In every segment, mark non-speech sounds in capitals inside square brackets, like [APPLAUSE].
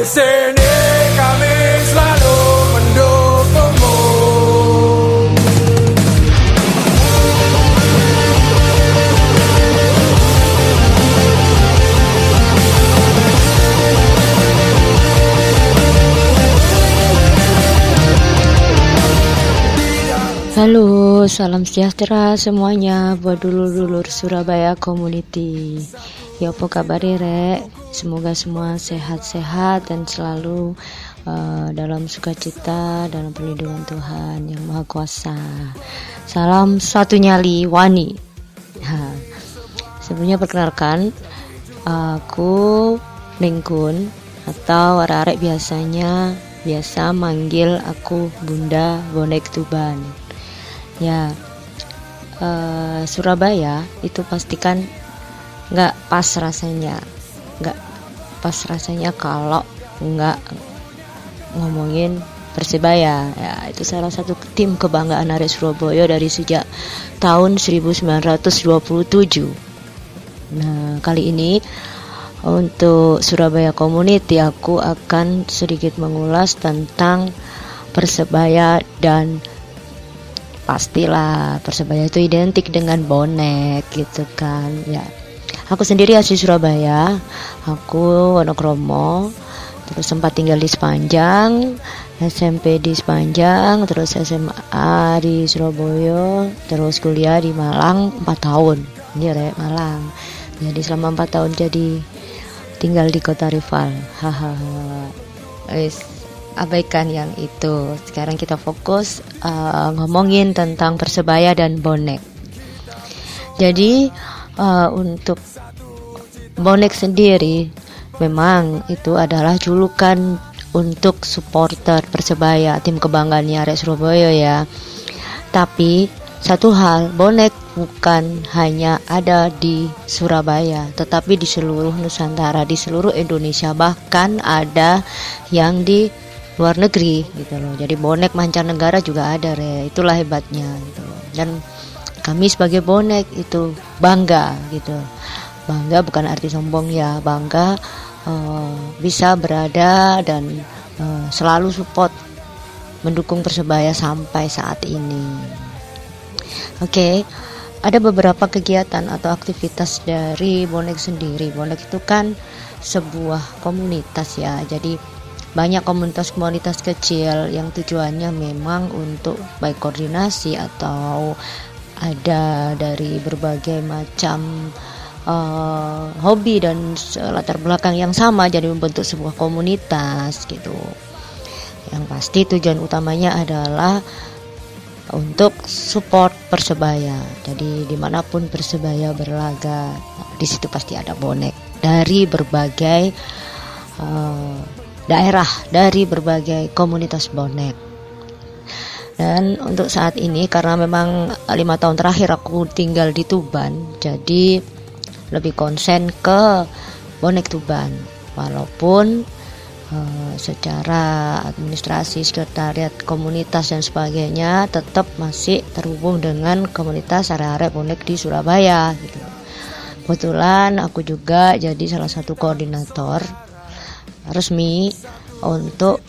Halo, salam sejahtera semuanya buat dulur-dulur Surabaya Community. Ya apa kabar rek? Semoga semua sehat-sehat dan selalu uh, dalam sukacita dalam perlindungan Tuhan yang Maha Kuasa. Salam satu nyali Wani. Sebelumnya perkenalkan aku Ningkun atau arek biasanya biasa manggil aku Bunda Bonek Tuban ya uh, Surabaya itu pastikan nggak pas rasanya. Nggak pas rasanya kalau nggak ngomongin Persebaya ya itu salah satu tim kebanggaan Arek Surabaya dari sejak tahun 1927 nah kali ini untuk Surabaya Community aku akan sedikit mengulas tentang Persebaya dan pastilah persebaya itu identik dengan bonek gitu kan ya aku sendiri asli Surabaya. Aku Wonokromo. Terus sempat tinggal di Sepanjang SMP di Sepanjang terus SMA di Surabaya terus kuliah di Malang 4 tahun. Ya Rek Malang. Jadi selama 4 tahun jadi tinggal di kota rival. Hahaha. Abaikan yang itu. Sekarang kita fokus uh, ngomongin tentang persebaya dan bonek. Jadi uh, untuk bonek sendiri memang itu adalah julukan untuk supporter persebaya tim kebanggaannya Arek Surabaya ya. Tapi satu hal bonek bukan hanya ada di Surabaya, tetapi di seluruh Nusantara, di seluruh Indonesia, bahkan ada yang di luar negeri gitu loh jadi bonek mancanegara juga ada re itulah hebatnya gitu loh. dan kami sebagai bonek itu bangga gitu bangga bukan arti sombong ya bangga uh, bisa berada dan uh, selalu support mendukung persebaya sampai saat ini oke okay. ada beberapa kegiatan atau aktivitas dari bonek sendiri bonek itu kan sebuah komunitas ya jadi banyak komunitas-komunitas kecil yang tujuannya memang untuk baik koordinasi atau ada dari berbagai macam uh, hobi dan latar belakang yang sama jadi membentuk sebuah komunitas gitu. Yang pasti tujuan utamanya adalah untuk support persebaya. Jadi di mana pun persebaya berlaga, di situ pasti ada bonek dari berbagai uh, daerah dari berbagai komunitas bonek. Dan untuk saat ini karena memang lima tahun terakhir aku tinggal di Tuban, jadi lebih konsen ke bonek Tuban. Walaupun uh, secara administrasi, sekretariat, komunitas dan sebagainya tetap masih terhubung dengan komunitas area-area bonek di Surabaya. Gitu. Kebetulan aku juga jadi salah satu koordinator resmi untuk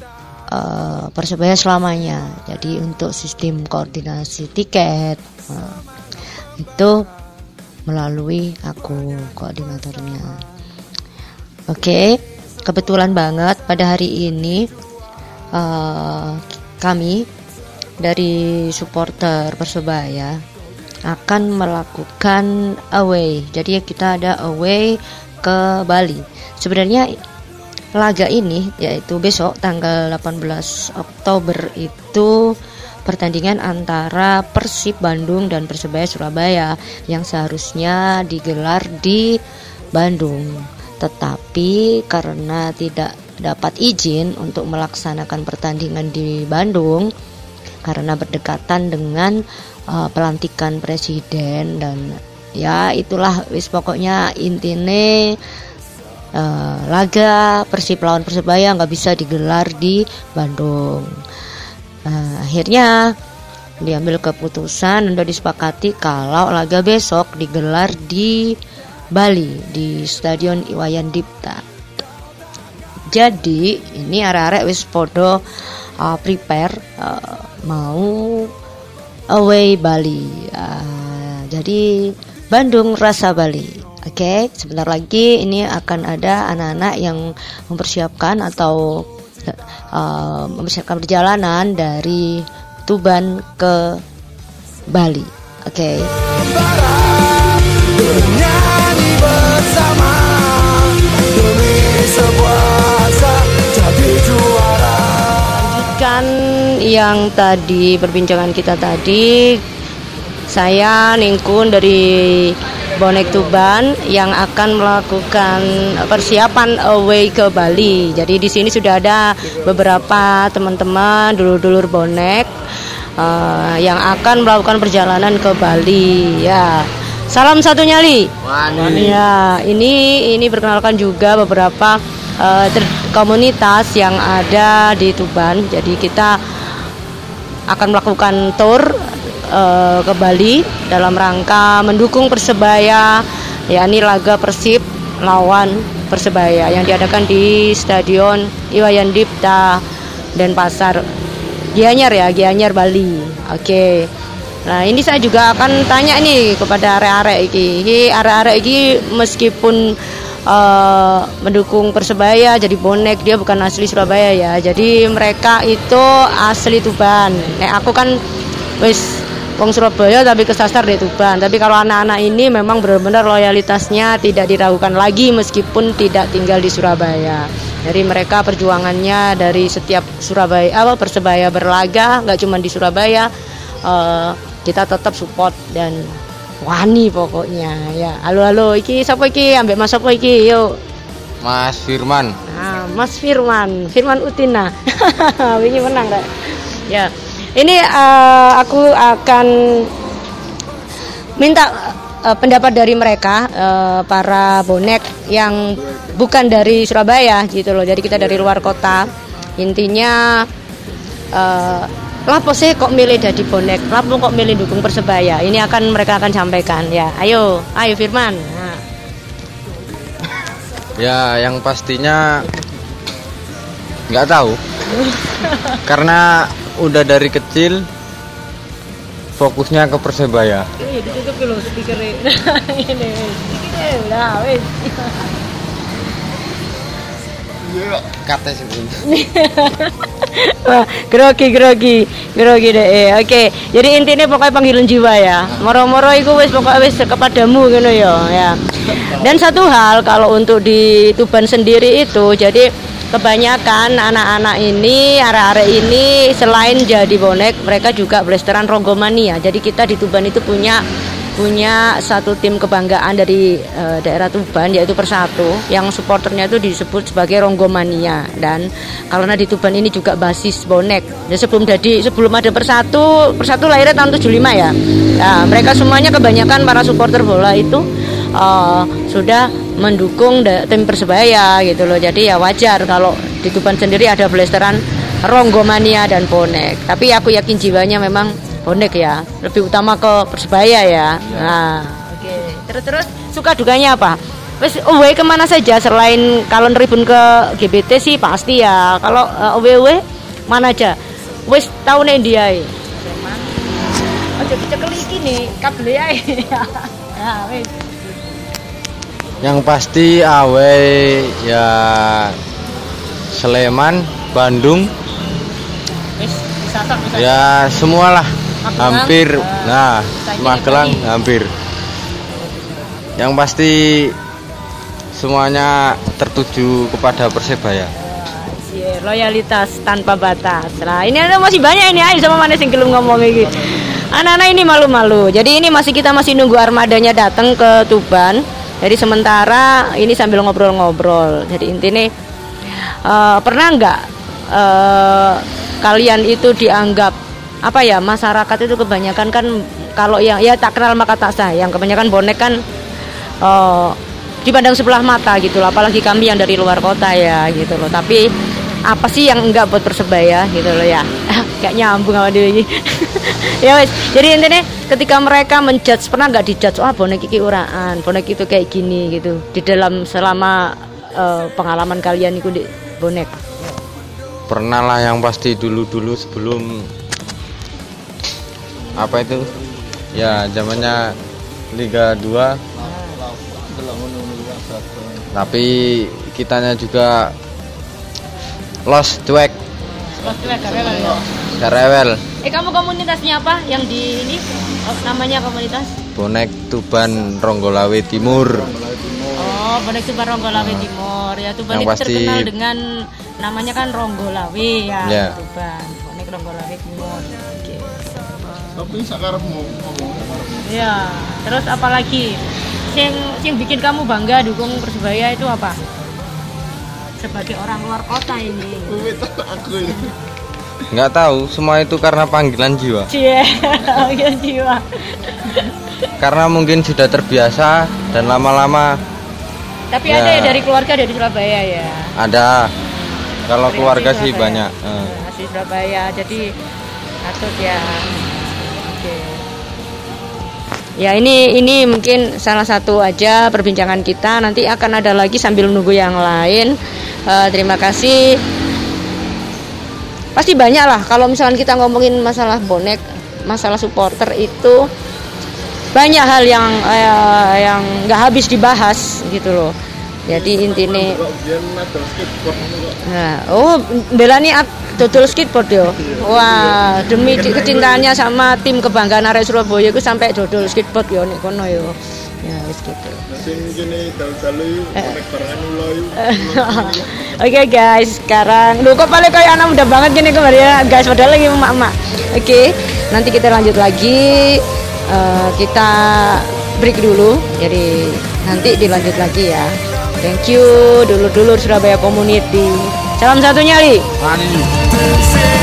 uh, persebaya selamanya. Jadi untuk sistem koordinasi tiket uh, itu melalui aku koordinatornya. Oke, okay, kebetulan banget pada hari ini uh, kami dari supporter persebaya akan melakukan away. Jadi kita ada away ke Bali. Sebenarnya laga ini yaitu besok tanggal 18 Oktober itu pertandingan antara Persib Bandung dan Persebaya Surabaya yang seharusnya digelar di Bandung. Tetapi karena tidak dapat izin untuk melaksanakan pertandingan di Bandung karena berdekatan dengan uh, pelantikan presiden dan ya itulah wis pokoknya intine uh, laga Persib lawan Persebaya nggak bisa digelar di Bandung. Uh, akhirnya diambil keputusan dan disepakati kalau laga besok digelar di Bali di Stadion Iwayan Dipta. Jadi ini arek-arek wis podo uh, prepare uh, mau away Bali. Uh, jadi Bandung rasa Bali. Oke, okay, sebentar lagi ini akan ada anak-anak yang mempersiapkan atau uh, mempersiapkan perjalanan dari Tuban ke Bali. Oke. Okay. Lanjutkan yang tadi perbincangan kita tadi saya Ningkun dari Bonek Tuban yang akan melakukan persiapan away ke Bali. Jadi di sini sudah ada beberapa teman-teman dulur-dulur bonek uh, yang akan melakukan perjalanan ke Bali. Ya, Salam satu nyali. Wani. Ya, ini ini perkenalkan juga beberapa uh, komunitas yang ada di Tuban. Jadi kita akan melakukan tour uh, ke Bali dalam rangka mendukung Persebaya yakni laga Persib lawan Persebaya yang diadakan di Stadion Iwayan Dipta dan Pasar Gianyar ya, Gianyar Bali. Oke. Okay. Nah ini saya juga akan tanya nih kepada arek-arek iki. Iki arek-arek iki meskipun uh, mendukung persebaya jadi bonek dia bukan asli Surabaya ya. Jadi mereka itu asli Tuban. Nek aku kan wis wong Surabaya tapi kesasar di Tuban. Tapi kalau anak-anak ini memang benar-benar loyalitasnya tidak diragukan lagi meskipun tidak tinggal di Surabaya. Jadi mereka perjuangannya dari setiap Surabaya apa persebaya berlaga nggak cuma di Surabaya. Uh, kita tetap support dan wani pokoknya. Ya halo halo iki siapa iki? Ambek mas apa iki? Yuk. Mas Firman. Nah, Mas Firman. Firman Utina. [LAUGHS] Ini menang rek. Ya ini uh, aku akan minta uh, pendapat dari mereka uh, para bonek yang bukan dari Surabaya gitu loh jadi kita dari luar kota intinya uh, Lapo sih kok milih jadi bonek? Lapo kok milih dukung persebaya? Ini akan mereka akan sampaikan ya. Ayo, ayo Firman. Nah. Ya, yang pastinya nggak tahu. Karena udah dari kecil fokusnya ke persebaya. Iya, ditutup dulu speakernya. [LAUGHS] Ini, ini, udah, wes. Kata sih [LAUGHS] Wah, grogi grogi grogi deh. Eh, oke, jadi intinya pokoknya panggilan jiwa ya. Moro-moro itu wis pokoknya wis kepadamu gitu ya. ya. Dan satu hal kalau untuk di Tuban sendiri itu jadi kebanyakan anak-anak ini, arek-arek ini selain jadi bonek, mereka juga blasteran rongomania. Jadi kita di Tuban itu punya punya satu tim kebanggaan dari uh, daerah Tuban yaitu Persatu yang supporternya itu disebut sebagai Ronggomania dan karena di Tuban ini juga basis bonek. Ya sebelum jadi sebelum ada Persatu, Persatu lahirnya tahun 75 ya. Nah, mereka semuanya kebanyakan para supporter bola itu uh, sudah mendukung tim Persebaya gitu loh. Jadi ya wajar kalau di Tuban sendiri ada blasteran Ronggomania dan bonek. Tapi aku yakin jiwanya memang bonek ya lebih utama ke persebaya ya, ya. nah oke okay. terus terus suka duganya apa Wes away ke mana saja selain kalau ribun ke GBT sih pasti ya kalau uh, away mana aja wes tahu nih dia Ojo dicekel iki nih kabel [LAUGHS] ya. Nah, Yang pasti away ya Sleman, Bandung. Ya semualah. Hampir. Nah Magelang hampir. Yang pasti semuanya tertuju kepada Persebaya. Iya, loyalitas tanpa batas. Nah ini ada masih banyak ini ayo sama mana sing ngomong ini anak-anak ini malu-malu. Jadi ini masih kita masih nunggu armadanya datang ke Tuban jadi sementara ini sambil ngobrol-ngobrol. Jadi intinya uh, pernah nggak uh, kalian itu dianggap apa ya masyarakat itu kebanyakan kan kalau yang ya tak kenal maka tak sayang kebanyakan bonek kan uh, dipandang sebelah mata gitu loh. Apalagi kami yang dari luar kota ya gitu loh. Tapi apa sih yang enggak buat persebaya gitu loh ya. [LAUGHS] Kayak nyambung sama dia ini [LAUGHS] ya wes. Jadi intinya ketika mereka menjudge pernah nggak dijudge wah bonek iki uraan bonek itu kayak gini gitu di dalam selama uh, pengalaman kalian itu di, bonek? Pernah lah yang pasti dulu-dulu sebelum apa itu? Ya zamannya Liga 2 tapi kitanya juga lost cuek Los cuek, gak rewel ya? gak rewel Eh kamu komunitasnya apa? Yang di ini oh, namanya komunitas? bonek Tuban Ronggolawe Timur Oh, bonek Tuban Ronggolawe Timur. Ya Tuban Yang itu pasti- terkenal dengan namanya kan Ronggolawe ya. Ya. Tuban, bonek Ronggolawe Timur. Oke. Tapi ngomong sakarepmu. Ya, terus apa lagi? Sing sing bikin kamu bangga dukung Persebaya itu apa? Sebagai orang luar kota ini. Aku ini. Nggak tahu semua itu karena panggilan jiwa Cie, [LAUGHS] ya jiwa. karena mungkin sudah terbiasa dan lama-lama Tapi Ya. ada ya dari keluarga dari Surabaya ya. ada kalau keluarga sih banyak eh. Asli Surabaya. Jadi atut ya. Oke. Ya ini ini mungkin salah satu aja perbincangan kita. Nanti akan ada lagi sambil nunggu yang lain. Eh, terima kasih. Pasti banyak lah kalau misalkan kita ngomongin masalah bonek, masalah supporter itu banyak hal yang eh, yang nggak habis dibahas gitu loh. Jadi intinya. Nah, oh belani dodol skateboard yo. Wah, demi ci- kecintaannya sama tim kebanggaan Arek Surabaya itu sampai dodol skateboard yo nek kono yo. Ya wis gitu. Barengan ulo yuk. Oke guys, sekarang lu kok paling kayak anak muda banget gini kemarin ya guys, padahal lagi emak-emak. Oke, nanti kita lanjut lagi. Eh, kita break dulu, jadi nanti dilanjut lagi ya. Thank you dulur-dulur Surabaya Community. Salam satu nyali. Sing